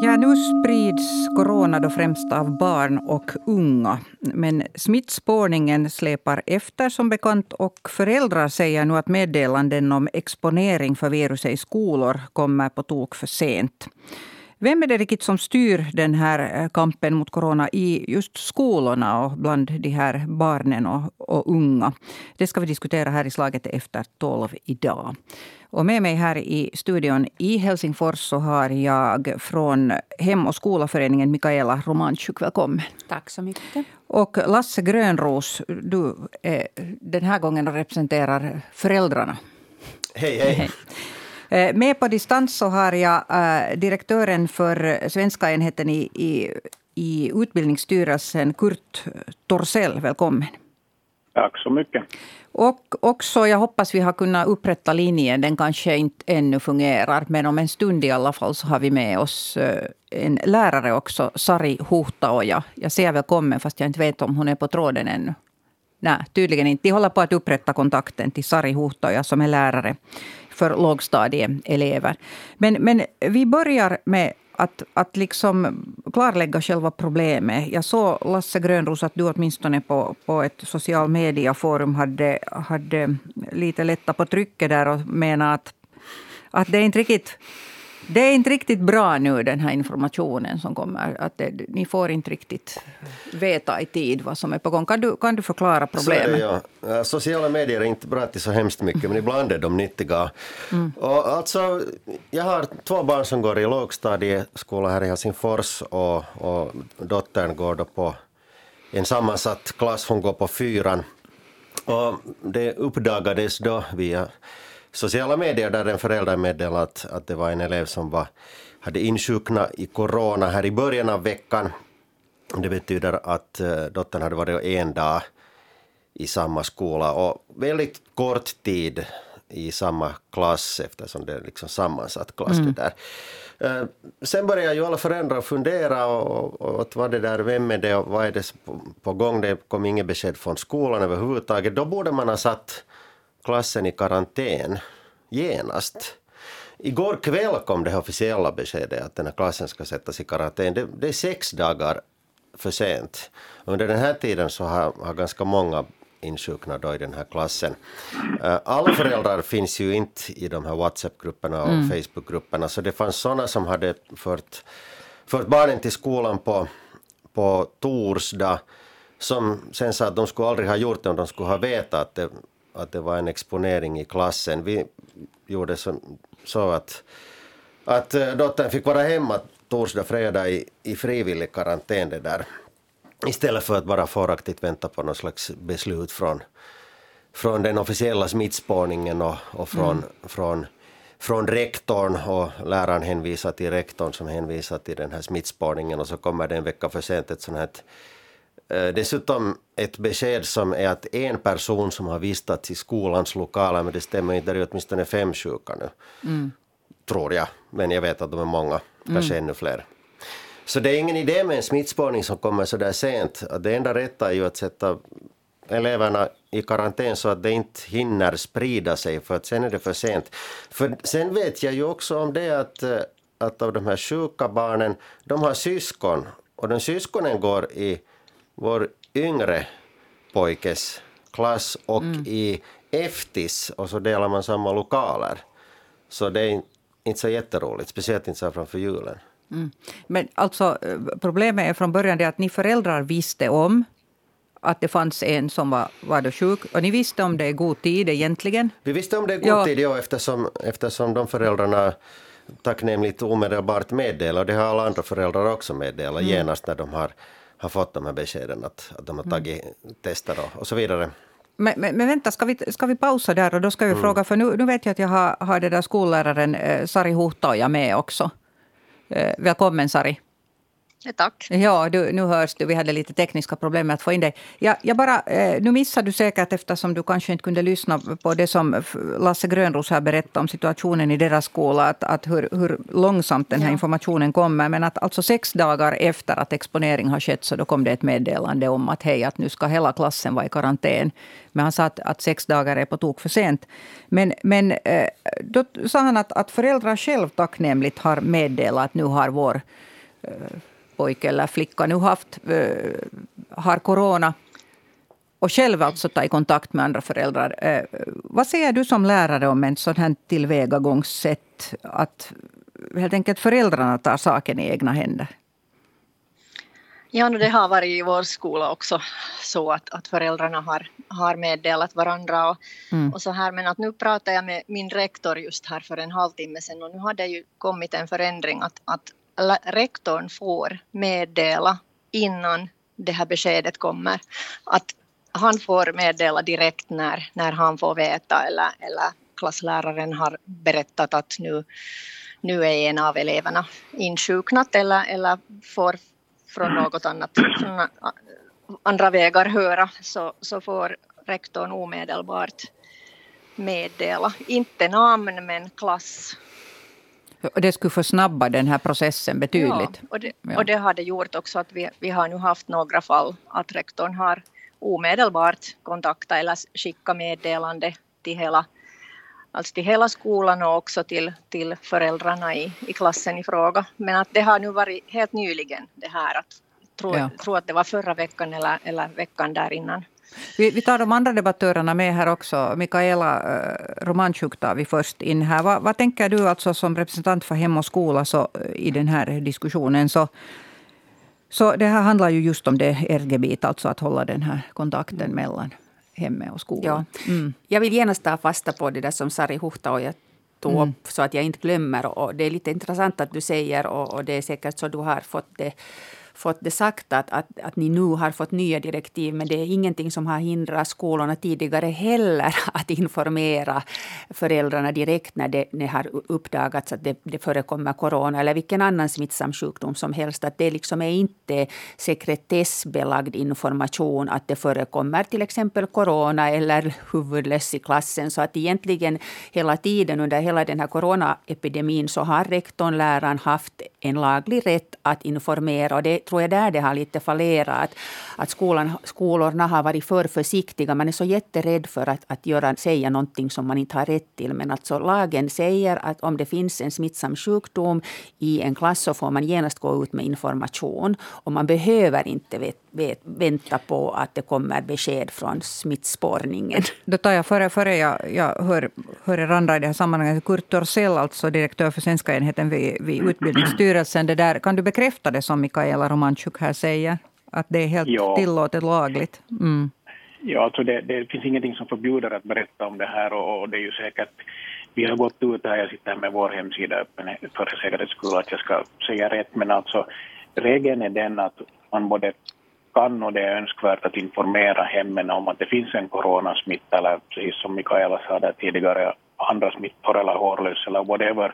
Ja, nu sprids corona då främst av barn och unga. Men smittspårningen släpar efter som bekant och föräldrar säger nu att meddelanden om exponering för viruset i skolor kommer på tok för sent. Vem är det riktigt som styr den här eh, kampen mot corona i just skolorna och bland de här barnen och, och unga? Det ska vi diskutera här i Slaget efter tolv idag. Och med mig här i studion i Helsingfors så har jag från Hem och skolaföreningen Mikaela Romanchuk. Välkommen. Tack så mycket. Och Lasse Grönros, du är den här gången representerar föräldrarna. Hej, hej. hej. Eh, med på distans så har jag eh, direktören för svenska enheten i, i, i Utbildningsstyrelsen, Kurt Torsell. Välkommen. Tack så mycket. Och också, jag hoppas vi har kunnat upprätta linjen. Den kanske inte ännu fungerar, men om en stund i alla fall så har vi med oss eh, en lärare också, Sari Huhtaoja. Jag säger välkommen, fast jag inte vet om hon är på tråden ännu. Nej, tydligen inte. De håller på att upprätta kontakten till Sari Huhtaoja som är lärare för lågstadieelever. Men, men vi börjar med att, att liksom klarlägga själva problemet. Jag såg, Lasse Grönros, att du åtminstone på, på ett social media-forum hade, hade lite lättat på trycket där och menade att, att det inte riktigt det är inte riktigt bra nu, den här informationen som kommer. Att det, ni får inte riktigt veta i tid vad som är på gång. Kan du, kan du förklara problemet? Så ja. Sociala medier är inte bra till så hemskt mycket, men ibland är de nyttiga. Mm. Och alltså, jag har två barn som går i lågstadieskola här i Helsingfors och, och dottern går då på en sammansatt klass, hon går på fyran. Och det uppdagades då via sociala medier där en förälder meddelade att, att det var en elev som var, hade insjuknat i corona här i början av veckan. Det betyder att uh, dottern hade varit en dag i samma skola och väldigt kort tid i samma klass eftersom det är liksom sammansatt klass. Mm. där. Uh, sen började ju alla föräldrar fundera och, och, och vad det där, vem är det och vad är det på, på gång? Det kom inget besked från skolan överhuvudtaget. Då borde man ha satt klassen i karantän genast. Igår kväll kom det officiella beskedet att den här klassen ska sättas i karantän. Det, det är sex dagar för sent. Under den här tiden så har, har ganska många insjuknat i den här klassen. Eh, alla föräldrar finns ju inte i de här WhatsApp-grupperna och mm. Facebook-grupperna så det fanns sådana som hade fört, fört barnen till skolan på, på torsdag som sen sa att de skulle aldrig ha gjort det om de skulle ha vetat att det att det var en exponering i klassen. Vi gjorde så, så att, att eh, dottern fick vara hemma torsdag, fredag i, i frivillig karantän det där. Istället för att bara fåraktigt vänta på något slags beslut från, från den officiella smittspårningen och, och från, mm. från, från rektorn och läraren hänvisar till rektorn som hänvisar till den här smittspårningen och så kommer det en vecka för sent ett sånt här dessutom ett besked som är att en person som har vistats i skolans lokaler, men det stämmer inte, det är åtminstone fem sjuka nu. Mm. Tror jag, men jag vet att de är många, kanske mm. ännu fler. Så det är ingen idé med en smittspårning som kommer så där sent. Det enda rätta är ju att sätta eleverna i karantän så att det inte hinner sprida sig, för att sen är det för sent. För sen vet jag ju också om det att, eh, att av de här sjuka barnen, de har syskon, och de syskonen går i vår yngre pojkes klass och mm. i eftis och så delar man samma lokaler. Så det är inte så jätteroligt, speciellt inte så framför julen. Mm. Men alltså eh, problemet är från början det att ni föräldrar visste om att det fanns en som var, var då sjuk. Och ni visste om det i god tid egentligen? Vi visste om det i god ja. tid, ja, eftersom, eftersom de föräldrarna tacknämligt omedelbart meddelade, och det har alla andra föräldrar också meddelat mm. genast när de har har fått de här beskeden att, att de har tagit mm. tester och, och så vidare. Men, men, men, vänta, ska vi, ska vi pausa där och då ska vi mm. fråga, för nu, nu vet jag att jag har, har det där skolläraren eh, Sari Huhtoja med också. Eh, välkommen Sari. Tack. Ja, du, nu hörs du. Vi hade lite tekniska problem med att få in dig. Jag, jag bara, eh, nu missade du säkert, eftersom du kanske inte kunde lyssna på det som Lasse Grönros här berättade om situationen i deras skola, att, att hur, hur långsamt den här ja. informationen kommer. Men att alltså sex dagar efter att exponering har skett, så då kom det ett meddelande om att hej, att nu ska hela klassen vara i karantän. Men han sa att, att sex dagar är på tok för sent. Men, men eh, då sa han att, att föräldrar själv tacknämligt har meddelat att nu har vår eh, pojke eller flicka nu haft, eh, har corona och själv alltså ta i kontakt med andra föräldrar. Eh, vad säger du som lärare om en sån här tillvägagångssätt? Att helt enkelt föräldrarna tar saken i egna händer? Ja, det har varit i vår skola också så att, att föräldrarna har, har meddelat varandra och, mm. och så här. Men att nu pratar jag med min rektor just här för en halvtimme sedan och nu har det ju kommit en förändring att, att rektorn får meddela innan det här beskedet kommer. Att han får meddela direkt när, när han får veta eller, eller klassläraren har berättat att nu, nu är en av eleverna insjuknat eller, eller får från något annat, från andra vägar höra så, så får rektorn omedelbart meddela, inte namn men klass det skulle försnabba den här processen betydligt. Ja, och det, och det har det gjort också att vi, vi har nu haft några fall att rektorn har omedelbart kontaktat eller skickat meddelande till hela, alltså till hela skolan och också till, till föräldrarna i, i klassen i fråga. Men att det har nu varit helt nyligen det här att tror, ja. tror att det var förra veckan eller, eller veckan där innan. Vi, vi, tar de andra debattörerna med här också. Mikaela eh, Romanchuk tar vi först in här. Vad, vad, tänker du alltså som representant för Hem och skola så, eh, i den här diskussionen? Så, så det här handlar ju just om det RG-bit, alltså att hålla den här kontakten mm. mellan hemmet och skolan. Ja. Mm. Jag vill genast ta fasta på det där som Sari Huhtaoja tog mm. upp så att jag inte glömmer. Och det är lite intressant att du säger och, och det är säkert så du har fått det fått det sagt att, att, att ni nu har fått nya direktiv men det är ingenting som har hindrat skolorna tidigare heller att informera föräldrarna direkt när det, när har uppdagats att det, det förekommer corona eller vilken annan smittsam sjukdom som helst. Att det liksom är inte sekretessbelagd information att det förekommer till exempel corona eller huvudlöss i klassen. Så att egentligen hela tiden under hela den här coronaepidemin så har rektorn, läraren haft en laglig rätt att informera. Och det tror jag där det har lite fallerat. Att, att skolan, skolorna har varit för försiktiga. Man är så jätterädd för att, att göra, säga någonting som man inte har rätt till. Men alltså lagen säger att om det finns en smittsam sjukdom i en klass så får man genast gå ut med information. Och man behöver inte veta vet, vänta på att det kommer besked från smittspårningen. Då tar jag före, före jag, jag hör, hör er andra i det här sammanhanget. Kurt Torssell, alltså direktör för svenska enheten vid, vid Utbildningsstyrelsen. Det där, kan du bekräfta det som Mikaela Romanchuk här säger? Att det är helt ja. tillåtet lagligt? Mm. Ja, alltså det, det, finns ingenting som förbjuder att berätta om det här och, och, det är ju säkert vi har gått ut här, jag sitter här med vår hemsida öppen för säkerhets skull att jag ska säga rätt, men alltså regeln är den att man både kan och det är önskvärt att informera hemmen om att det finns en coronasmitta eller precis som Mikaela sa där tidigare, andra smittor eller hårlös eller whatever.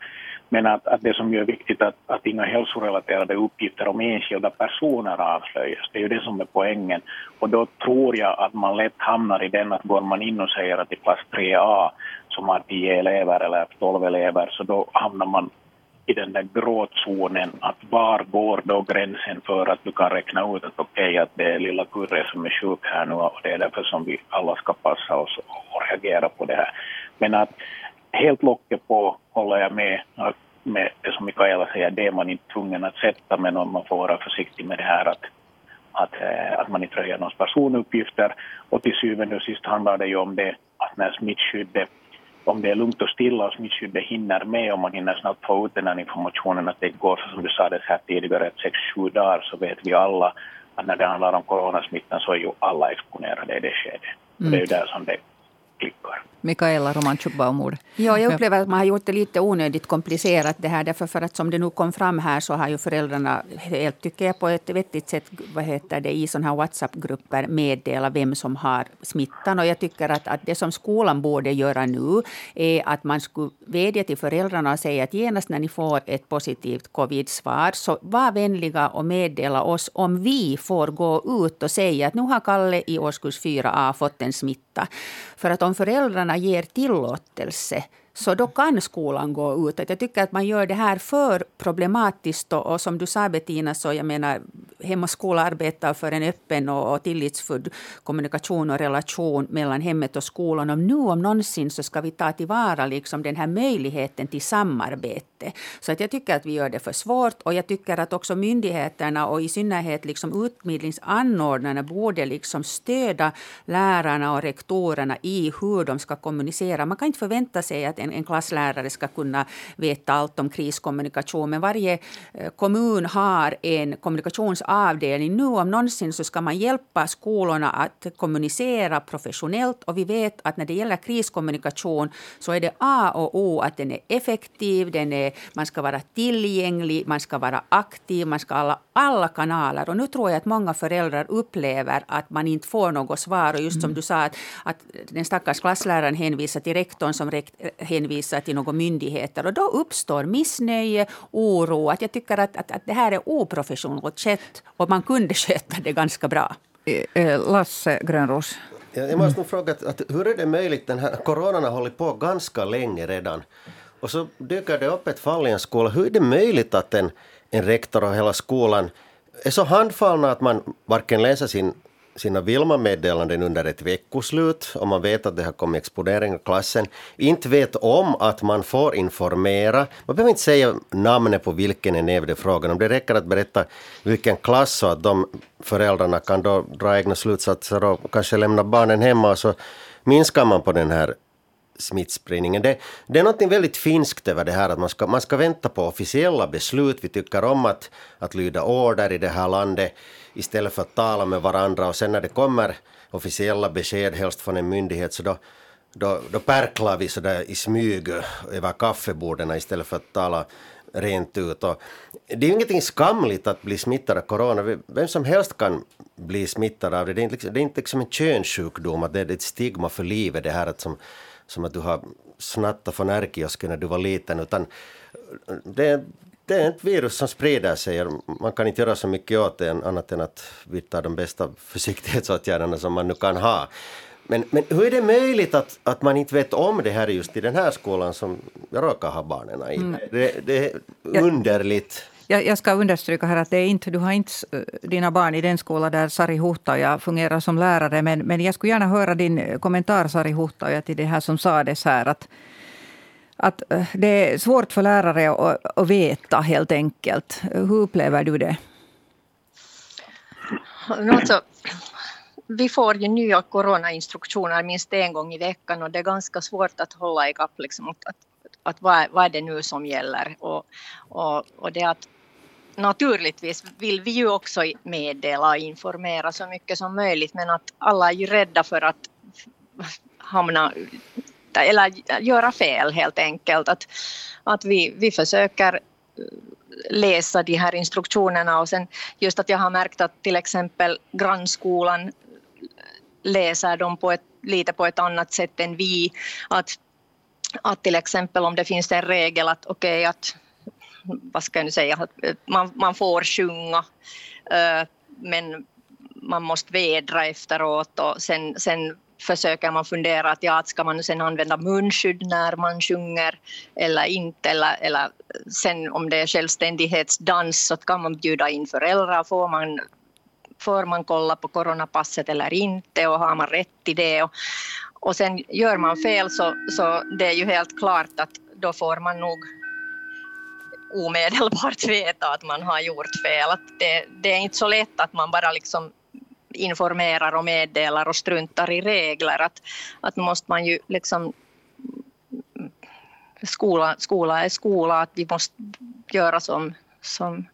Men att, att det som är viktigt är att, att inga hälsorelaterade uppgifter om enskilda personer avslöjas. Det är ju det som är poängen. Och då tror jag att man lätt hamnar i den att går man in och säger att i klass 3A som har 10 elever eller 12 elever så då hamnar man i den där gråzonen att var går då gränsen för att du kan räkna ut att okej okay, att det är lilla Kurre som är sjuk här nu och det är därför som vi alla ska passa oss och reagera på det här. Men att helt locket på håller jag med, med det som Mikaela säger, det är man inte tvungen att sätta men man får vara försiktig med det här att, att, eh, att man inte röjer någons personuppgifter och till syvende och sist handlar det ju om det att när smittskyddet om det är lugnt och stilla och smittskyddet hinner med och man hinner snabbt få ut den här informationen att det går så som du sa det här tidigare, sex, sju dagar så vet vi alla att när det handlar om coronasmittan så är ju alla exponerade i det skedet. Mm. Det är ju där som det klickar. Mikaela Romanchuk-Baumord. Ja, jag upplever att man har gjort det lite onödigt komplicerat det här. Därför för att som det nu kom fram här så har ju föräldrarna helt, tycker jag, på ett vettigt sätt vad heter det, i sådana här WhatsApp-grupper meddelat vem som har smittan. Och jag tycker att, att det som skolan borde göra nu är att man skulle vädja till föräldrarna och säga att genast när ni får ett positivt covid-svar så var vänliga och meddela oss om vi får gå ut och säga att nu har Kalle i årskurs 4A fått en smitta. För att om föräldrarna ger tillåtelse så då kan skolan gå ut. Jag tycker att man gör det här för problematiskt. Och, och som du sa Bettina, så jag menar, Hem och skola arbetar för en öppen och, och tillitsfull kommunikation och relation mellan hemmet och skolan. Och nu om någonsin så ska vi ta tillvara liksom den här möjligheten till samarbete. Så att jag tycker att vi gör det för svårt. Och jag tycker att också myndigheterna och i synnerhet liksom utbildningsanordnarna borde liksom stödja lärarna och rektorerna i hur de ska kommunicera. Man kan inte förvänta sig att en, en klasslärare ska kunna veta allt om kriskommunikation. Men varje eh, kommun har en kommunikationsavdelning. Nu om någonsin så ska man hjälpa skolorna att kommunicera professionellt. Och vi vet att när det gäller kriskommunikation så är det A och O att den är effektiv, den är, man ska vara tillgänglig, man ska vara aktiv, man ska alla, alla kanaler. Och nu tror jag att många föräldrar upplever att man inte får något svar. Och just som mm. du sa, att, att den stackars klassläraren hänvisar till rektorn som rekt, hänvisar till några myndigheter. Och då uppstår missnöje, oro. Att jag tycker att, att, att det här är oprofessionellt skett och man kunde sköta det ganska bra. Eh, eh, Lasse Grönros. Jag måste nog fråga, att, hur är det möjligt? Den här coronan har hållit på ganska länge redan. Och så dyker det upp ett fall i en skola. Hur är det möjligt att en, en rektor och hela skolan är så handfallna att man varken läser sin sina Vilma-meddelanden under ett veckoslut och man vet att det har kommit exponering i klassen, inte vet om att man får informera. Man behöver inte säga namnet på vilken elev det är frågan om. Det räcker att berätta vilken klass så att de föräldrarna kan då dra egna slutsatser och kanske lämna barnen hemma och så minskar man på den här smittspridningen. Det, det är något väldigt finskt över det här att man ska, man ska vänta på officiella beslut. Vi tycker om att, att lyda order i det här landet istället för att tala med varandra och sen när det kommer officiella besked, helst från en myndighet, så då, då, då pärklar vi sådär i smyg över kaffeborden istället för att tala rent ut. Och det är ju ingenting skamligt att bli smittad av corona. Vem som helst kan bli smittad av det. Det är inte, liksom, det är inte liksom en könssjukdom, att det är ett stigma för livet det här att som, som att du har snattat från ärkiosken när du var liten. Utan det, det är ett virus som sprider sig. Man kan inte göra så mycket åt det annat än att vidta de bästa försiktighetsåtgärderna som man nu kan ha. Men, men hur är det möjligt att, att man inte vet om det här just i den här skolan som jag råkar ha barnen i? Mm. Det, det, är underligt. Jag, jag ska understryka här att det är inte, du har inte eh, dina barn i den skola där Sari Huhtaja fungerar som lärare. Men, men jag skulle gärna höra din kommentar, Sari Huhtaja, till det här som sades här. Att, att eh, det är svårt för lärare att, att veta helt enkelt. Hur upplever du det? Alltså, vi får ju nya coronainstruktioner minst en gång i veckan och det är ganska svårt att hålla ikapp liksom, att, att, att vad, vad är det nu som gäller. Och, och, och det att naturligtvis vill vi ju också meddela och informera så mycket som möjligt men att alla är ju rädda för att hamna eller göra fel helt enkelt. Att, att vi, vi försöker eh, läsa de här instruktionerna och sen just att jag har märkt att till exempel grannskolan eh, läser dem på ett, lite på ett annat sätt än vi. Att, att till exempel om det finns en regel att okej okay, att vad ska jag nu säga, eh, man, man får sjunga eh, men man måste vädra efteråt och sen, sen försöker man fundera att ja, ska man sen använda munskydd när man sjunger eller inte eller, eller sen om det är självständighetsdans så kan man bjuda in föräldrar, får man får man kolla på coronapasset eller inte och har man rätt till det. Och, och sen gör man fel så, så det är ju helt klart att då får man nog omedelbart veta att man har gjort fel. Att det, det är inte så lätt att man bara liksom informerar och meddelar och struntar i regler. Att, att måste man ju liksom mm, skola, skola är skola, att vi måste göra som, som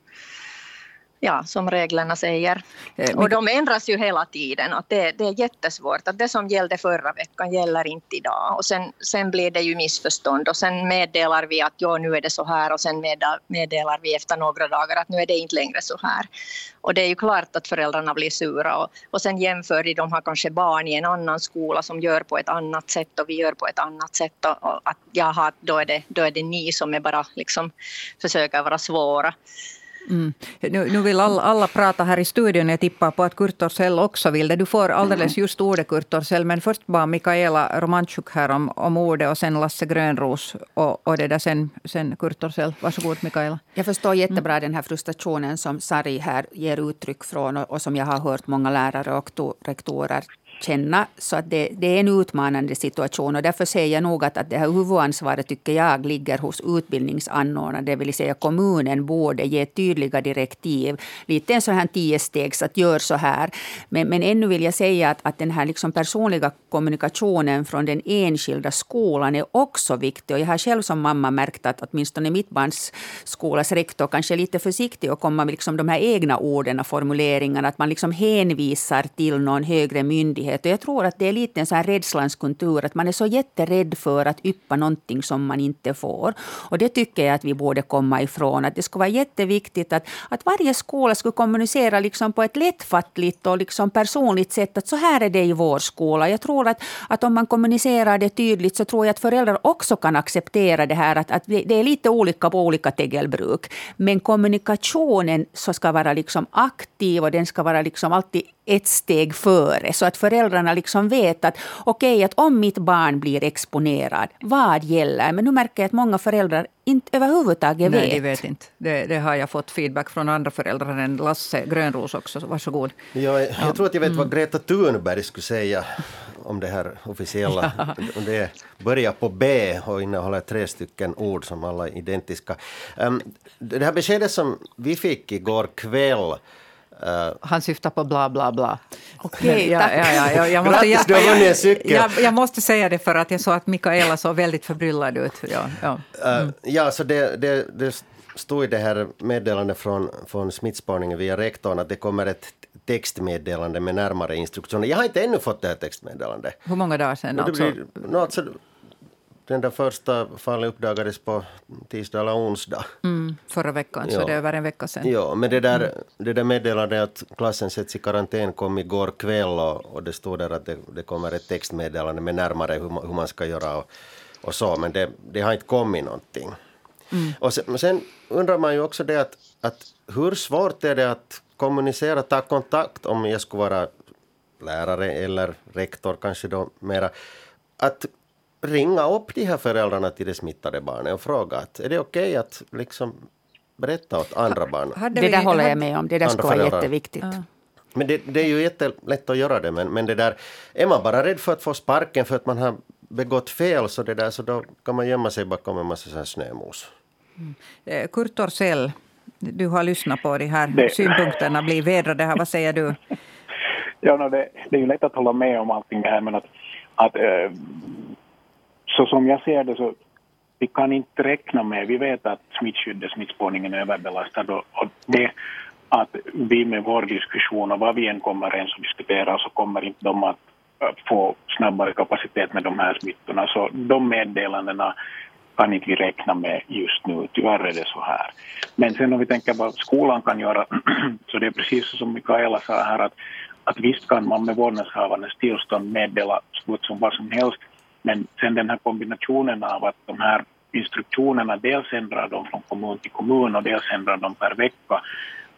ja, som reglerna säger. Eh, och de ändras ju hela tiden. Att det, det är jättesvårt. Att det som gällde förra veckan gäller inte idag. Och sen, sen blir det ju missförstånd och sen meddelar vi att ja, nu är det så här och sen meddelar vi efter några dagar att nu är det inte längre så här. Och det är ju klart att föräldrarna blir sura och, och sen jämför de, de har kanske barn i en annan skola som gör på ett annat sätt och vi gör på ett annat sätt och, och att jaha, då är, det, då är det ni som är bara liksom försöker vara svåra. Mm. Nu, nu, vill alla, alla, prata här i studion. Jag tippar på att Kurt Torssell också vill det. Du får alldeles mm. just ordet, Kurt Torssell. Men först bara Mikaela Romanchuk här om, om ordet och sen Lasse Grönros och, och det där sen, sen Kurt Torssell. Varsågod, Mikaela. Jag förstår jättebra mm. den här frustrationen som Sari här ger uttryck från och, och som jag har hört många lärare och rektorer känna. Så att det, det, är en utmanande situation och därför säger jag nog att, att det här huvudansvaret tycker jag ligger hos utbildningsanordnaren, det vill säga kommunen borde ge tydliga direktiv. Lite en sån här tiostegs att gör så här. Men, men ännu vill jag säga att, att den här liksom personliga kommunikationen från den enskilda skolan är också viktig. Och jag har själv som mamma märkt att åtminstone mitt barns skolas rektor kanske är lite försiktig och komma med liksom de här egna orden och formuleringarna. Att man liksom hänvisar till någon högre myndighet myndighet. Och jag tror att det är lite en sån här rädslans kultur, att man är så jätterädd för att yppa någonting som man inte får. Och det tycker jag att vi borde komma ifrån. Att det skulle vara jätteviktigt att, att varje skola skulle kommunicera liksom på ett lättfattligt och liksom personligt sätt. Att så här är det i vår skola. Jag tror att, att om man kommunicerar det tydligt så tror jag att föräldrar också kan acceptera det här. Att, att det är lite olika på olika tegelbruk. Men kommunikationen så ska vara liksom aktiv och den ska vara liksom alltid ett steg före. Så att föräldrarna liksom vet att okej, okay, att om mitt barn blir exponerad, vad gäller? Men nu märker jag att många föräldrar inte överhuvudtaget vet. Nej, de vet inte. Det, det, har jag fått feedback från andra föräldrar än Lasse Grönros också. Varsågod. Ja, jag, jag tror att jag vet vad mm. Greta Thunberg skulle säga om det här officiella. Ja. Det börjar på B och innehåller tre stycken ord som alla är identiska. Um, det här beskedet som vi fick igår kväll Uh, Han syftar på bla bla bla. Okej, okay, ja, ja, ja, ja, jag, måste, Grattis, du har vunnit en cykel! Jag, jag, måste säga det för att jag såg att Mikaela såg väldigt förbryllad ut. Ja, ja. Mm. Uh, ja så det, det, det stod i det här meddelandet från, från smittspårningen via rektorn att det kommer ett textmeddelande med närmare instruktioner. Jag har inte ännu fått det här textmeddelandet. Hur många dagar sedan? Alltså? Blir, no, alltså, den där första fallet uppdagades på tisdag eller onsdag. Mm, förra veckan, ja. så det är över en vecka sedan. Ja, men det där, mm. det där meddelandet att klassen sätts i karantän kom igår kväll och, och det stod där att det, det kommer ett textmeddelande med närmare hur man, hur man ska göra och, och så, men det, det har inte kommit någonting. Mm. Och sen, sen, undrar man ju också det att, att hur svårt är det att kommunicera, ta kontakt om jag skulle vara lärare eller rektor kanske då mera, att ringa upp de här föräldrarna till det smittade barnet och fråga att är det okej okay att liksom berätta åt andra barn? det där håller jag med om, det där skulle vara jätteviktigt. Ja. Men det, det, är ju jättelätt att göra det, men, men det där, är man bara rädd för att få sparken för att man har begått fel så, det där, så då kan man gömma sig bakom en massa snömos. Mm. Eh, Kurt Torssell, du har lyssnat på de här det. synpunkterna, blir vädrade här, vad säger du? Ja, no, det, det, är ju lätt att hålla med om allting det här, men att, att äh, så som jag ser det så vi kan inte räkna med, vi vet att smittskyddet, smittspårningen är överbelastad och, och det att vi med vår diskussion och vad vi än kommer ens att diskutera så kommer inte de att få snabbare kapacitet med de här smittorna. Så de meddelandena kan inte vi räkna med just nu. Tyvärr är det så här. Men sen om vi tänker vad skolan kan göra så det är precis som Mikaela sa här att, att visst kan man med vårdnadshavarnas tillstånd meddela som vad som helst men sen den här kombinationen av att de här instruktionerna dels ändrar de från kommun till kommun och dels ändrar de per vecka.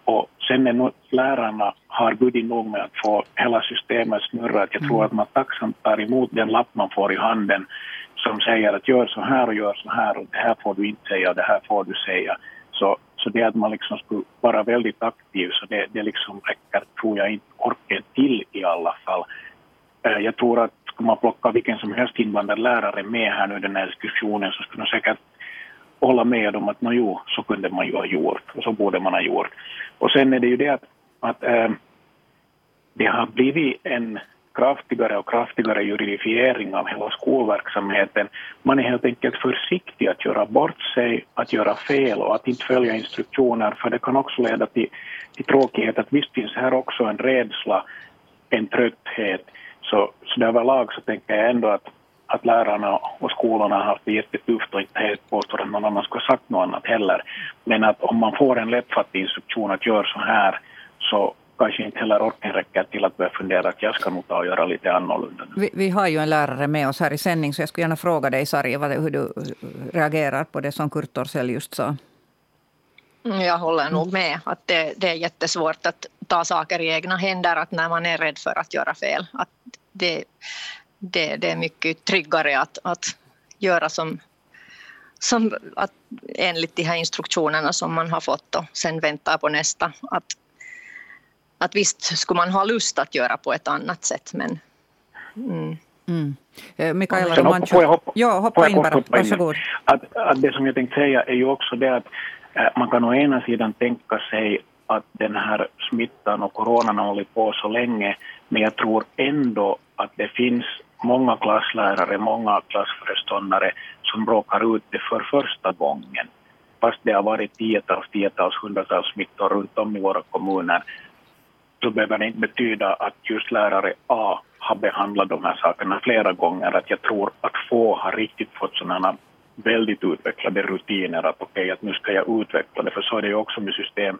Och sen är lärarna har budget nog med att få hela systemet snurra. Jag tror mm. att man tacksamt tar emot den lapp man får i handen som säger att gör så här och gör så här och det här får du inte säga och det här får du säga. Så, så det att man liksom skulle vara väldigt aktiv så det, det liksom räcker tror jag inte orken till i alla fall. Eh, jag tror att skulle man plocka vilken som helst invandrarlärare med här nu i den här diskussionen så skulle de säkert hålla med om att jo, så kunde man ju ha gjort och så borde man ha gjort. Och sen är det ju det att, att äh, det har blivit en kraftigare och kraftigare juridifiering av hela skolverksamheten. Man är helt enkelt försiktig att göra bort sig, att göra fel och att inte följa instruktioner, för det kan också leda till, till tråkighet. Att visst finns här också en rädsla, en trötthet. Så, så överlag så tänker jag ändå att, att lärarna och skolorna har haft det jättetufft och inte helt påstår att någon annan skulle ha sagt något annat heller. Men att om man får en lättfattlig instruktion att göra så här så kanske inte heller orken räcker till att börja fundera att jag ska nog ta och göra lite annorlunda. Vi, vi, har ju en lärare med oss här i sändning, så jag skulle gärna fråga dig, Sari, hur du reagerar på det som Kurt Torssell just sa. Mm, jag håller nog med att det, det, är jättesvårt att ta saker i egna händer, att när man är rädd för att göra fel. Att det, det, det är mycket tryggare att, att göra som, som att, enligt de här instruktionerna som man har fått och sen vänta på nästa. Att att visst skulle man ha lust att göra på ett annat sätt, men... Mm. Mm. Eh, Mikaela Romanchuk. Får jag hoppa, ja, hoppa in bara. Hoppa Varsågod. Att, att det som jag tänkte säga är ju också det att äh, man kan å ena sidan tänka sig att den här smittan och coronan har hållit på så länge, men jag tror ändå att det finns många klasslärare, många klassföreståndare som råkar ut det för första gången. Fast det har varit tiotals, tiotals, hundratals smittor runt om i våra kommuner så behöver det inte betyda att just lärare A har behandlat de här sakerna flera gånger. Att jag tror att få har riktigt fått sådana väldigt utvecklade rutiner att okej, okay, att nu ska jag utveckla det. För så är det ju också med system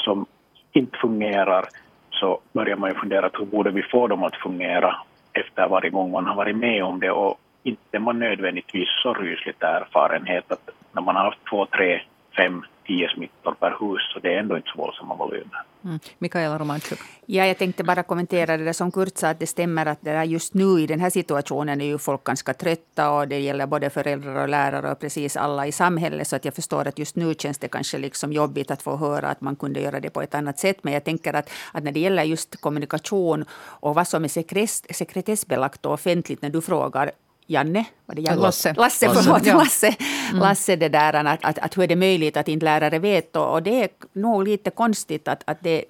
som inte fungerar så börjar man ju fundera på hur borde vi få dem att fungera efter varje gång man har varit med om det. Och inte man nödvändigtvis så rysligt erfarenhet att när man har haft två, tre, fem, tio smittor per hus, så det är ändå inte så våldsamma volymer. Mm. Mikaela Romanchuk. Ja, jag tänkte bara kommentera det där som Kurt sa, att det stämmer att det just nu i den här situationen är ju folk ganska trötta och det gäller både föräldrar och lärare och precis alla i samhället. Så att jag förstår att just nu känns det kanske liksom jobbigt att få höra att man kunde göra det på ett annat sätt. Men jag tänker att, att när det gäller just kommunikation och vad som är sekretessbelagt och offentligt när du frågar Janne, var det Janne? Lasse. Lasse, förlåt. Lasse. Mm. Lasse det där, att, att, att hur är det möjligt att inte lärare vet? Och, och det är nog lite konstigt att, att det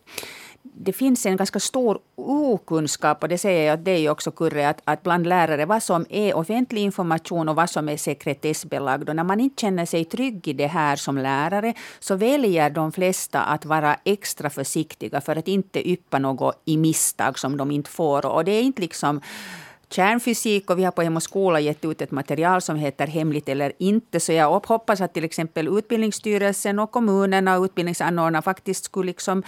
det finns en ganska stor okunskap, och det säger jag dig också Kurre, att, att bland lärare vad som är offentlig information och vad som är sekretessbelagd. Och när man inte känner sig trygg i det här som lärare så väljer de flesta att vara extra försiktiga för att inte yppa något i misstag som de inte får. Och det är inte liksom kärnfysik och vi har på Hem och skola gett ut ett material som heter Hemligt eller inte. Så jag hoppas att till exempel Utbildningsstyrelsen och kommunerna och utbildningsanordnarna faktiskt skulle liksom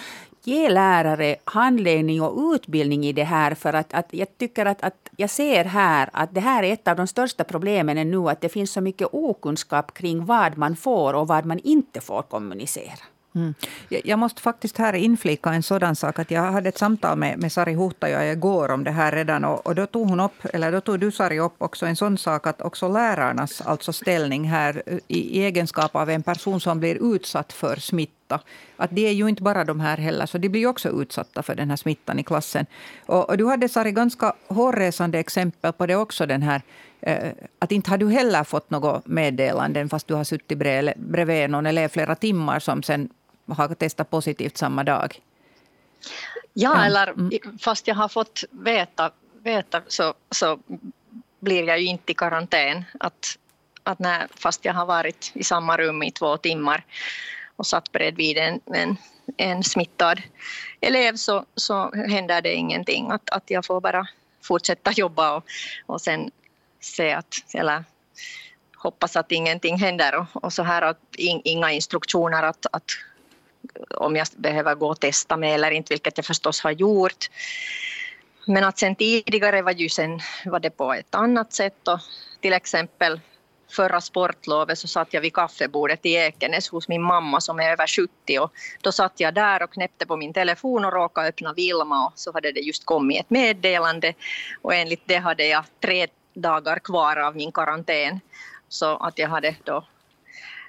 ge lärare handledning och utbildning i det här. För att, att jag tycker att, att jag ser här att det här är ett av de största problemen nu. Att det finns så mycket okunskap kring vad man får och vad man inte får kommunicera. Mm. Jag måste faktiskt här inflika en sådan sak. att Jag hade ett samtal med, med Sari Huhtaja igår om det här redan. Och, och, då tog hon upp, eller då tog du Sari upp också en sån sak att också lärarnas alltså ställning här i, i egenskap av en person som blir utsatt för smitta. Att det är ju inte bara de här heller, så de blir också utsatta för den här smittan i klassen. Och, och du hade Sari ganska hårresande exempel på det också. den här eh, att inte har du heller fått något meddelanden fast du har suttit bredvid någon elev flera timmar som sen har testat positivt samma dag. Ja, ja. eller mm. fast jag har fått veta, veta så, så blir jag ju inte i karantän. Att, att när, fast jag har varit i samma rum i två timmar och satt bredvid en, en, en smittad elev så, så händer det ingenting. Att, att jag får bara fortsätta jobba och, och sen se att, eller hoppas att ingenting händer och, och så här att in, inga instruktioner att, att om jag behöver gå och testa mig eller inte, vilket jag förstås har gjort. Men att sen tidigare var, ju sen, var det på ett annat sätt. Och till exempel förra sportlovet så satt jag vid kaffebordet i Ekenäs hos min mamma som är över 70 och då satt jag där och knäppte på min telefon och råkade öppna Vilma och så hade det just kommit ett meddelande och enligt det hade jag tre dagar kvar av min karantän så att jag hade då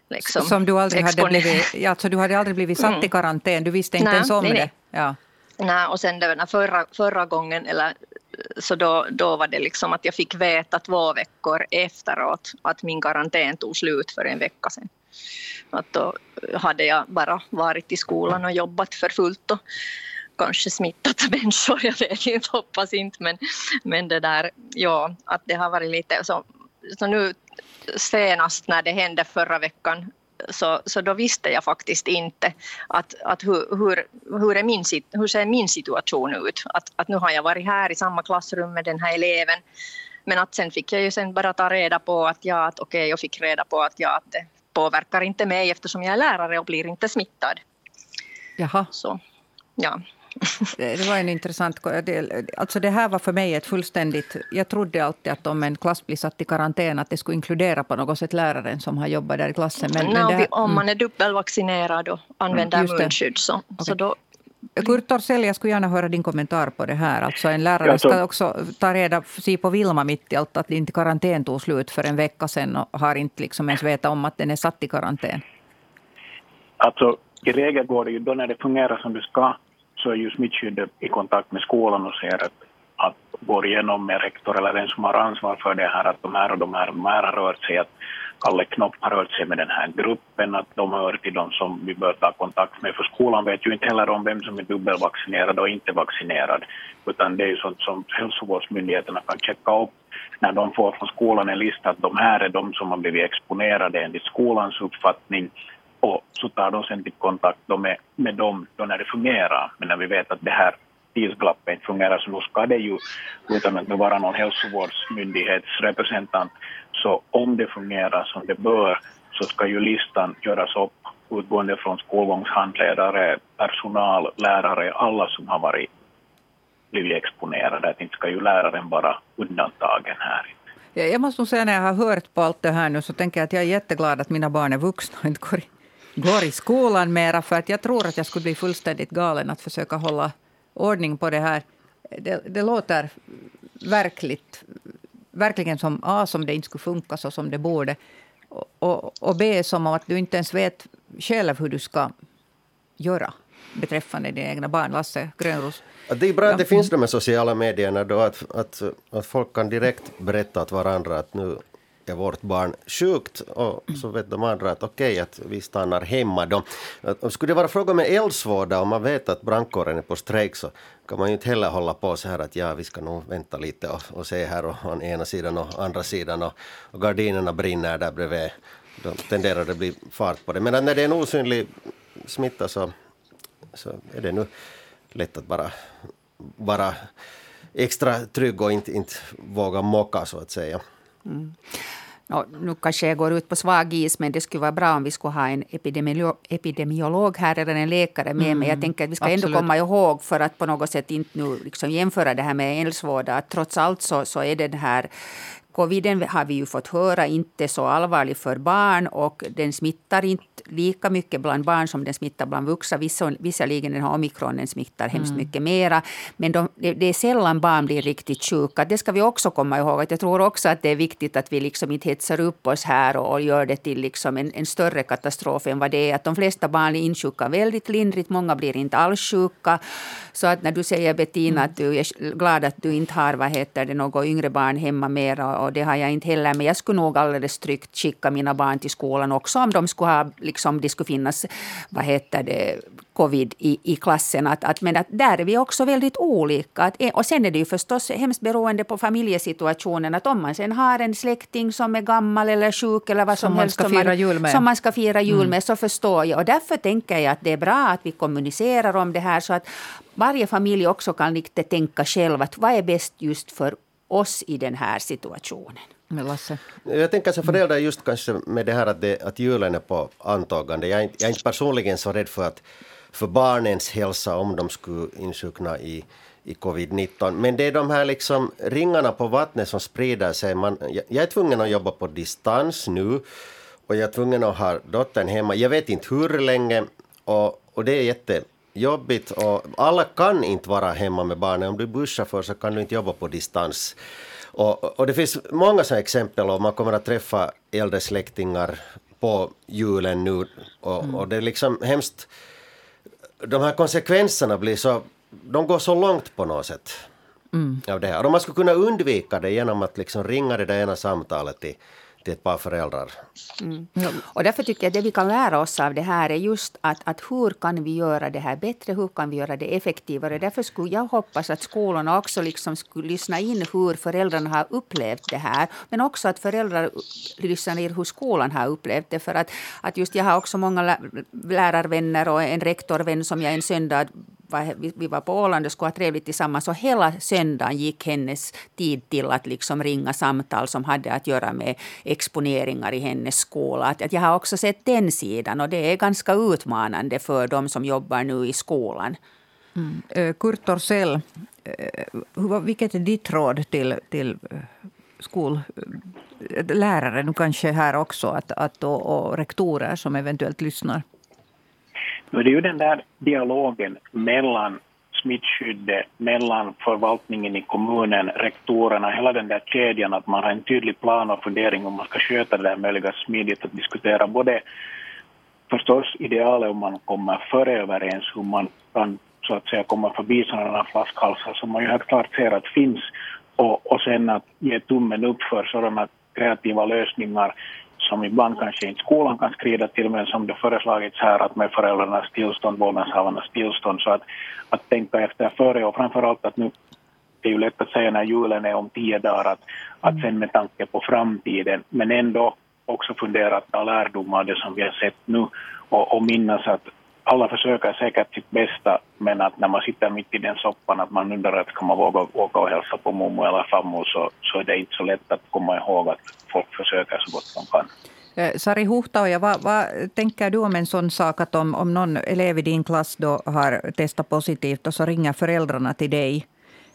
Liksom, som du aldrig hade blivit, alltså du hade aldrig blivit satt mm. i karantän, du visste inte nej, ens om nej, det? Ja. Nej, och sen det, förra, förra gången, eller, så då, då var det liksom att jag fick veta två veckor efteråt att min karantän tog slut för en vecka sedan. Att då hade jag bara varit i skolan och jobbat för fullt och, kanske smittat människor, jag vet inte, hoppas inte, men, men det där, ja, att det har varit lite så, så nu senast när det hände förra veckan så, så då visste jag faktiskt inte att, att hur, hur, hur, är min, hur ser min situation ut. Att, att nu har jag varit här i samma klassrum med den här eleven men att sen fick jag ju sen bara ta reda på att ja, att okej, okay, jag fick reda på att ja, att det påverkar inte mig eftersom jag är lärare och blir inte smittad. Jaha. Så, ja. Det var en intressant... Alltså det här var för mig ett fullständigt... Jag trodde alltid att om en klass blir satt i karantän att det skulle inkludera på något sätt läraren som har jobbat där i klassen. Men, no, men här, om man är dubbelvaccinerad och använder mm, munskydd så, okay. så då Kurt Torssell, jag skulle gärna höra din kommentar på det här. Alltså en lärare ska också ta reda sig på Vilma mitt i allt att inte karantän tog slut för en vecka sedan och har inte liksom ens vetat om att den är satt i karantän. Alltså i regel går det ju då när det fungerar som det ska så är ju smittskyddet i kontakt med skolan och ser att, att går igenom med rektor eller den som har ansvar för det här att de här och de här, de här har rört sig, att Kalle Knopp har rört sig med den här gruppen, att de hör till de som vi bör ta kontakt med. För skolan vet ju inte heller om vem som är dubbelvaccinerad och inte vaccinerad, utan det är ju sånt som hälsovårdsmyndigheterna kan checka upp när de får från skolan en lista att de här är de som har blivit exponerade enligt skolans uppfattning och så tar de sen till kontakt med, med dem då när det fungerar. Men när vi vet att det här tidsglappet inte fungerar så då ska det ju, utan att vara någon hälsovårdsmyndighetsrepresentant, så om det fungerar som det bör så ska ju listan göras upp utgående från skolgångshandledare, personal, lärare, alla som har varit blivit exponerade. Att inte ska ju läraren vara undantagen här. Jag måste nog säga när jag har hört på allt det här nu så tänker jag att jag är jätteglad att mina barn är vuxna och inte går i, går i skolan mera. För att jag tror att jag skulle bli fullständigt galen att försöka hålla ordning på det här. Det, det låter verkligt, verkligen som A, som det inte skulle funka så som det borde. Och, och, och B, som att du inte ens vet själv hur du ska göra beträffande dina egna barn. Lasse Grönros. Det är bra att det finns de här sociala medierna då, att, att, att folk kan direkt berätta åt varandra att nu är vårt barn sjukt och så vet de andra att okej, okay, att vi stannar hemma då. Skulle det vara fråga om eldsvåda om man vet att brandkåren är på strejk så kan man ju inte heller hålla på så här att ja, vi ska nog vänta lite och, och se här och å ena sidan och andra sidan och, och gardinerna brinner där bredvid. Då tenderar det att bli fart på det. Men när det är en osynlig smitta så, så är det nu lätt att bara vara extra trygg och inte, inte våga mocka så att säga. Mm. Nu kanske jag går ut på svag is, men det skulle vara bra om vi skulle ha en epidemiolog, epidemiolog här eller en läkare med mm, mig. Jag tänker att vi ska absolut. ändå komma ihåg, för att på något sätt inte nu liksom jämföra det här med eldsvåda, att trots allt så, så är den här Coviden har vi ju fått höra inte så allvarlig för barn och den smittar inte lika mycket bland barn som den smittar bland vuxna. Visserligen den här omikronen smittar hemskt mm. mycket mera. Men de, det är sällan barn blir riktigt sjuka. Det ska vi också komma ihåg. jag tror också att det är viktigt att vi liksom inte hetsar upp oss här och, gör det till liksom en, en, större katastrof än vad det är. Att de flesta barn är insjuka väldigt lindrigt. Många blir inte alls sjuka. Så att när du säger Bettina mm. att du är glad att du inte har vad heter det, något yngre barn hemma mera och det har jag inte heller. Men jag skulle nog alldeles tryggt skicka mina barn till skolan också om de skulle ha, liksom, det skulle finnas, vad heter det, covid i, i klassen. Att, att, men att där är vi också väldigt olika. Att, och sen är det ju förstås hemskt beroende på familjesituationen. Att om man sen har en släkting som är gammal eller sjuk eller vad som, som helst. Man jul med. Som man ska fira jul mm. med, så förstår jag. Och därför tänker jag att det är bra att vi kommunicerar om det här så att varje familj också kan lite tänka själv att vad är bäst just för oss i den här situationen. Lasse? Jag tänker som förälder just kanske med det här att, det, att julen är på antagande. Jag är, inte, jag är inte personligen så rädd för, att, för barnens hälsa om de skulle insjukna i, i covid-19. Men det är de här liksom ringarna på vattnet som sprider sig. Man, jag, jag är tvungen att jobba på distans nu och jag är tvungen att ha dottern hemma. Jag vet inte hur länge och, och det är jättejobbigt. Och alla kan inte vara hemma med barnen. Om du är busschaufför så kan du inte jobba på distans. Och, och det finns många sådana exempel och man kommer att träffa äldre släktingar på julen nu och, mm. och det är liksom hemskt. De här konsekvenserna blir så, de går så långt på något sätt. Mm. Av det här. Och man skulle kunna undvika det genom att liksom ringa det där ena samtalet till, till ett par föräldrar. Mm. Och därför tycker jag att det vi kan lära oss av det här är just att, att hur kan vi göra det här bättre, hur kan vi göra det effektivare. Därför skulle jag hoppas att skolorna också liksom skulle lyssna in hur föräldrarna har upplevt det här. Men också att föräldrar lyssnar in hur skolan har upplevt det. För att, att just jag har också många lärarvänner och en rektorvän som jag en söndag vi var på Åland och skulle ha trevligt tillsammans. Och hela söndagen gick hennes tid till att liksom ringa samtal som hade att göra med exponeringar i hennes skola. Att jag har också sett den sidan och det är ganska utmanande för de som jobbar nu i skolan. Mm. Eh, Kurt Torssell, eh, vilket är ditt råd till, till eh, skollärare, nu kanske här också, att, att, och, och rektorer som eventuellt lyssnar? Nu är det ju den där dialogen mellan smittskyddet, mellan förvaltningen i kommunen, rektorerna, hela den där kedjan, att man har en tydlig plan och fundering om man ska sköta det där möjliga smidigt, att diskutera både förstås idealet om man kommer före överens hur man kan så att säga komma förbi sådana flaskhalsar som man ju helt klart ser att finns och, och sen att ge tummen upp för sådana kreativa lösningar som ibland kanske inte skolan kan skrida till, men som det föreslagits här att med föräldrarnas tillstånd, vårdnadshavarnas tillstånd, så att, att tänka efter före och framförallt att nu det är ju lätt att säga när julen är om tio dagar, att, att sen med tanke på framtiden, men ändå också fundera att ta lärdom av det som vi har sett nu och, och minnas att alla försöker säkert sitt bästa, men att när man sitter mitt i den soppan att man undrar att kan man våga åka och hälsa på mormor eller farmor så, så är det inte så lätt att komma ihåg att folk försöker så gott de kan. Eh, Sari Huhtaoja, vad, vad tänker du om en sån sak att om, om någon elev i din klass då har testat positivt och så ringer föräldrarna till dig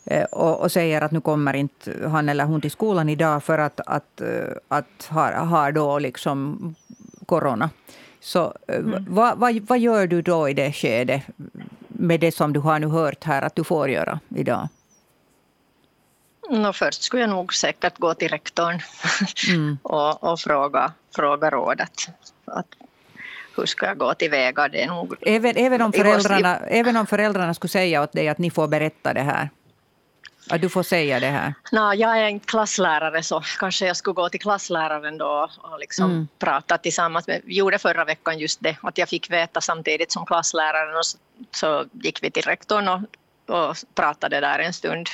eh, och, och, säger att nu kommer inte han eller hon till skolan idag för att, att, eh, att har, har då liksom corona. Så mm. vad, vad, vad gör du då i det skedet med det som du har nu hört här att du får göra idag? No, först skulle jag nog säkert gå till rektorn mm. och, och, fråga, fråga rådet. Att, hur ska jag gå tillväga? Det är nog även, även, om föräldrarna, även om föräldrarna skulle säga åt dig att ni får berätta det här? Att du får säga det här? No, jag är en klasslärare så kanske jag skulle gå till klassläraren då och liksom mm. prata tillsammans. Med, vi gjorde förra veckan just det, att jag fick veta samtidigt som klassläraren och så, så gick vi till rektorn och, och pratade där en stund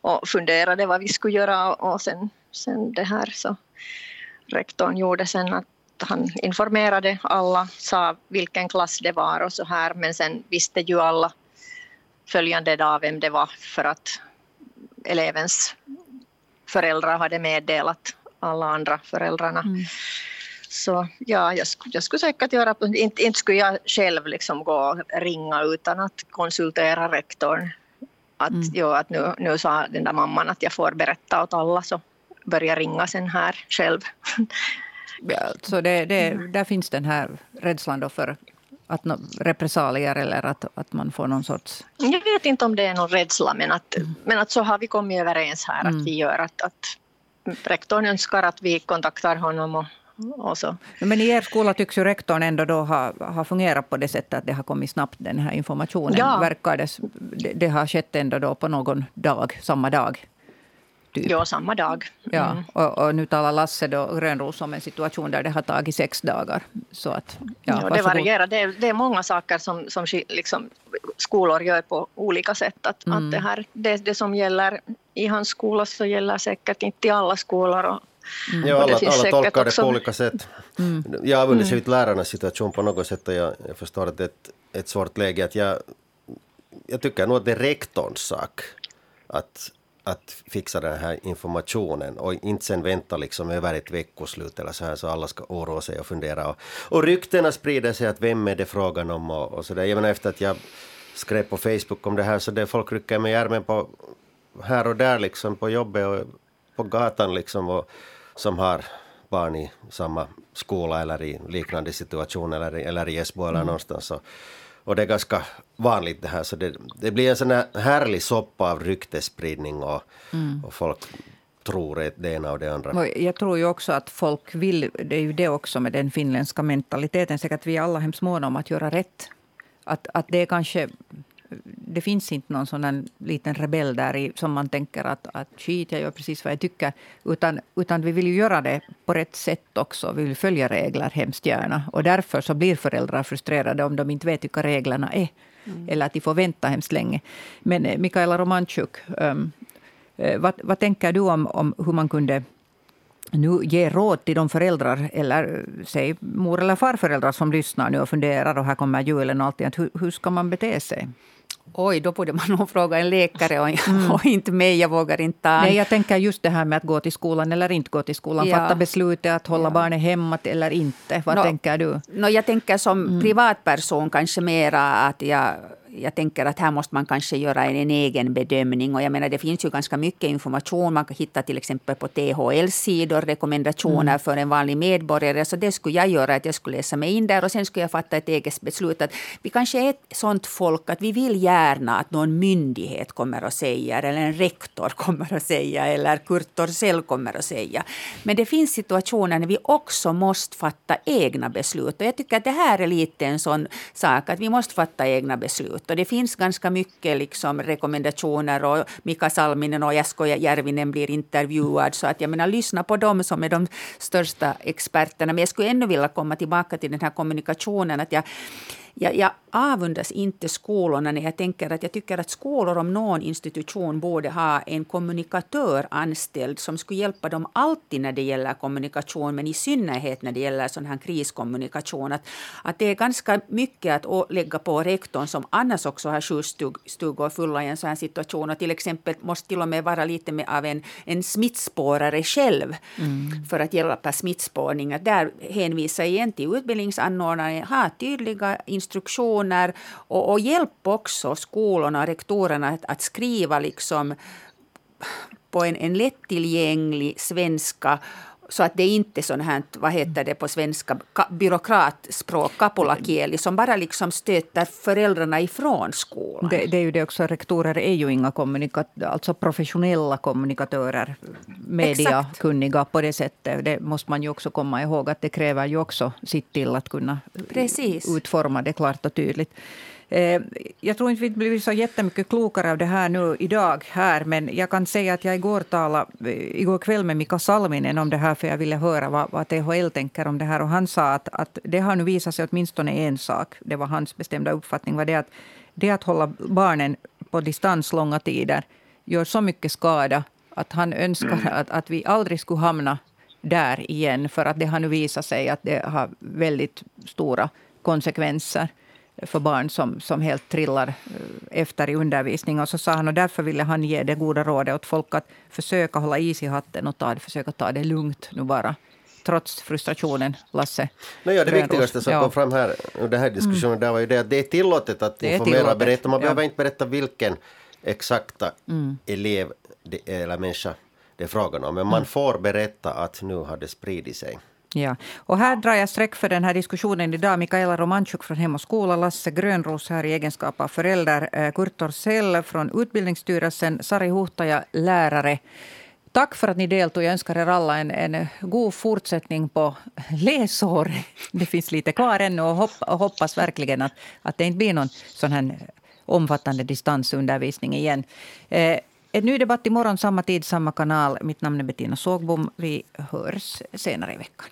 och funderade vad vi skulle göra och sen, sen det här så rektorn gjorde sen att han informerade alla, sa vilken klass det var och så här men sen visste ju alla följande dag vem det var för att elevens föräldrar hade meddelat alla andra föräldrarna. Mm. Så ja, jag, jag skulle säkert göra, inte, inte skulle jag själv liksom gå och ringa utan att konsultera rektorn. Att, mm. ja, att nu, nu sa den där mamman att jag får berätta åt alla så börja ringa sen här själv. Ja, så det, det, där finns den här rädslan då för att no, repressalier eller att, att man får någon sorts... Jag vet inte om det är någon rädsla men att, mm. men att så har vi kommit överens här mm. att vi gör att, att rektorn önskar att vi kontaktar honom och, och så. Men i er skola tycks ju rektorn ändå då ha, ha fungerat på det sättet att det har kommit snabbt den här informationen. Ja. Verkar det, det, har skett ändå då på någon dag, samma dag? Typ. Ja, samma dag. Mm. Ja, och, och, nu talar Lasse då Grönros om en situation där det har tagit sex dagar. Så att, ja, ja, det varierar. Det är, det är många saker som, som liksom, skolor gör på olika sätt. Att, mm. att det, här, det, det som gäller i hans skola så gäller säkert inte i alla skolor. Och. Ja, alla, alla tolkar det på olika sätt. Mm. Jag använder sig mm. lärarnas situation på något sätt och jag, jag förstår att det är ett, ett svårt läge. Att jag, jag tycker nog att det är rektorns sak att att fixa den här informationen och inte sen vänta liksom över ett veckoslut eller så här så alla ska oroa sig och fundera. Och, och ryktena sprider sig att vem är det frågan om och, och så där. Även efter att jag skrev på Facebook om det här så det folk rycker mig i armen på här och där liksom på jobbet och på gatan liksom och som har barn i samma skola eller i liknande situation eller, eller i Esbo eller mm. någonstans. Så, och det är ganska vanligt det här. Så det, det blir en sån här härlig soppa av ryktesspridning och, mm. och folk tror det ena och det andra. Jag tror ju också att folk vill, det är ju det också med den finländska mentaliteten, säkert vi är alla hemskt måna om att göra rätt. Att, att det är kanske det finns inte någon sån liten rebell där i, som man tänker att, att skit, jag gör precis vad jag tycker. Utan, utan vi vill ju göra det på rätt sätt också. Vi vill följa regler hemskt gärna. Och därför så blir föräldrar frustrerade om de inte vet vilka reglerna är. Mm. Eller att de får vänta hemskt länge. Men eh, Mikaela Romanchuk, um, vad, vad tänker du om, om hur man kunde nu ge råd till de föräldrar, eller säg mor eller farföräldrar som lyssnar nu och funderar och här kommer julen och alltid. Hur, hur ska man bete sig? Oj, då borde man nog fråga en läkare och, mm. och inte mig. Jag vågar inte. Nej, jag tänker just det här med att gå till skolan eller inte gå till skolan. Ja. Fatta beslutet att hålla ja. barnet hemma eller inte. Vad no, tänker du? No, jag tänker som mm. privatperson kanske mera att jag jag tänker att här måste man kanske göra en, en, egen bedömning. Och jag menar, det finns ju ganska mycket information. Man kan hitta till exempel på THLs sidor rekommendationer mm. för en vanlig medborgare. Så det skulle jag göra, att jag skulle läsa mig in där och sen skulle jag fatta ett eget beslut. Att vi kanske är ett sånt folk att vi vill gärna att någon myndighet kommer att säga eller en rektor kommer att säga eller Kurt Torssell kommer att säga. Men det finns situationer när vi också måste fatta egna beslut. Och jag tycker att det här är lite en sån sak att vi måste fatta egna beslut ut. Och det finns ganska mycket liksom rekommendationer och Mika Salminen och Jasko Järvinen blir intervjuad. Så att jag menar, lyssna på dem som är de största experterna. Men jag skulle ännu vilja komma tillbaka till den här kommunikationen. Att jag, jag, jag avundas inte skolorna när jag tänker att jag tycker att skolor om någon institution borde ha en kommunikatör anställd som skulle hjälpa dem alltid när det gäller kommunikation men i synnerhet när det gäller sån här kriskommunikation. Att, att det är ganska mycket att lägga på rektorn som annars också har sju stugor fulla i en sån här situation och till exempel måste till och med vara lite med av en, en smittspårare själv mm. för att hjälpa smittspårning. Att där hänvisar igen till utbildningsanordnaren, ha tydliga instruktioner och, och hjälp också skolorna och rektorerna att, att skriva liksom på en, en lättillgänglig svenska så att det inte är sånt här, vad heter det på svenska, byråkratspråk, kapulakieli, som bara liksom stöter föräldrarna ifrån skolan. Det, det, är ju det också, rektorer är ju inga kommunika- alltså professionella kommunikatörer, mediakunniga på det sättet. Det måste man ju också komma ihåg att det kräver ju också sitt till att kunna Precis. utforma det klart och tydligt. Eh, jag tror inte vi blir så jättemycket klokare av det här nu idag här, men jag kan säga att jag igår talade eh, igår kväll med Mika Salminen om det här, för jag ville höra vad, vad THL tänker om det här. Och han sa att, att det har nu visat sig åtminstone en sak, det var hans bestämda uppfattning, var det att det att hålla barnen på distans långa tider gör så mycket skada att han önskar mm. att, att vi aldrig skulle hamna där igen, för att det har nu visat sig att det har väldigt stora konsekvenser för barn som, som helt trillar eh, efter i undervisning. Och så sa han, och därför ville han ge det goda rådet åt folk att försöka hålla is i hatten och ta, försöka ta det lugnt nu bara. Trots frustrationen, Lasse. No, ja, det viktigaste som ja. kom fram här under den här diskussionen mm. där var ju det att det är tillåtet att det informera och berätta. Man ja. behöver inte berätta vilken exakta mm. elev det, eller människa det är frågan om. Men man mm. får berätta att nu har det spridit sig. Ja. Och här drar jag streck för den här diskussionen idag. Mikaela Romanchuk från Hem och skola, Lasse Grönros här i egenskap av förälder, eh, Kurt Torssell från Utbildningsstyrelsen, Sari Huhtaja, lärare. Tack för att ni deltog. Jag önskar er alla en, en god fortsättning på läsåret. Det finns lite kvar ännu och, hopp, och hoppas verkligen att, att det inte blir någon sån här omfattande distansundervisning igen. Eh, en ny debatt imorgon, samma tid, samma kanal. Mitt namn är Bettina Sågbom. Vi hörs senare i veckan.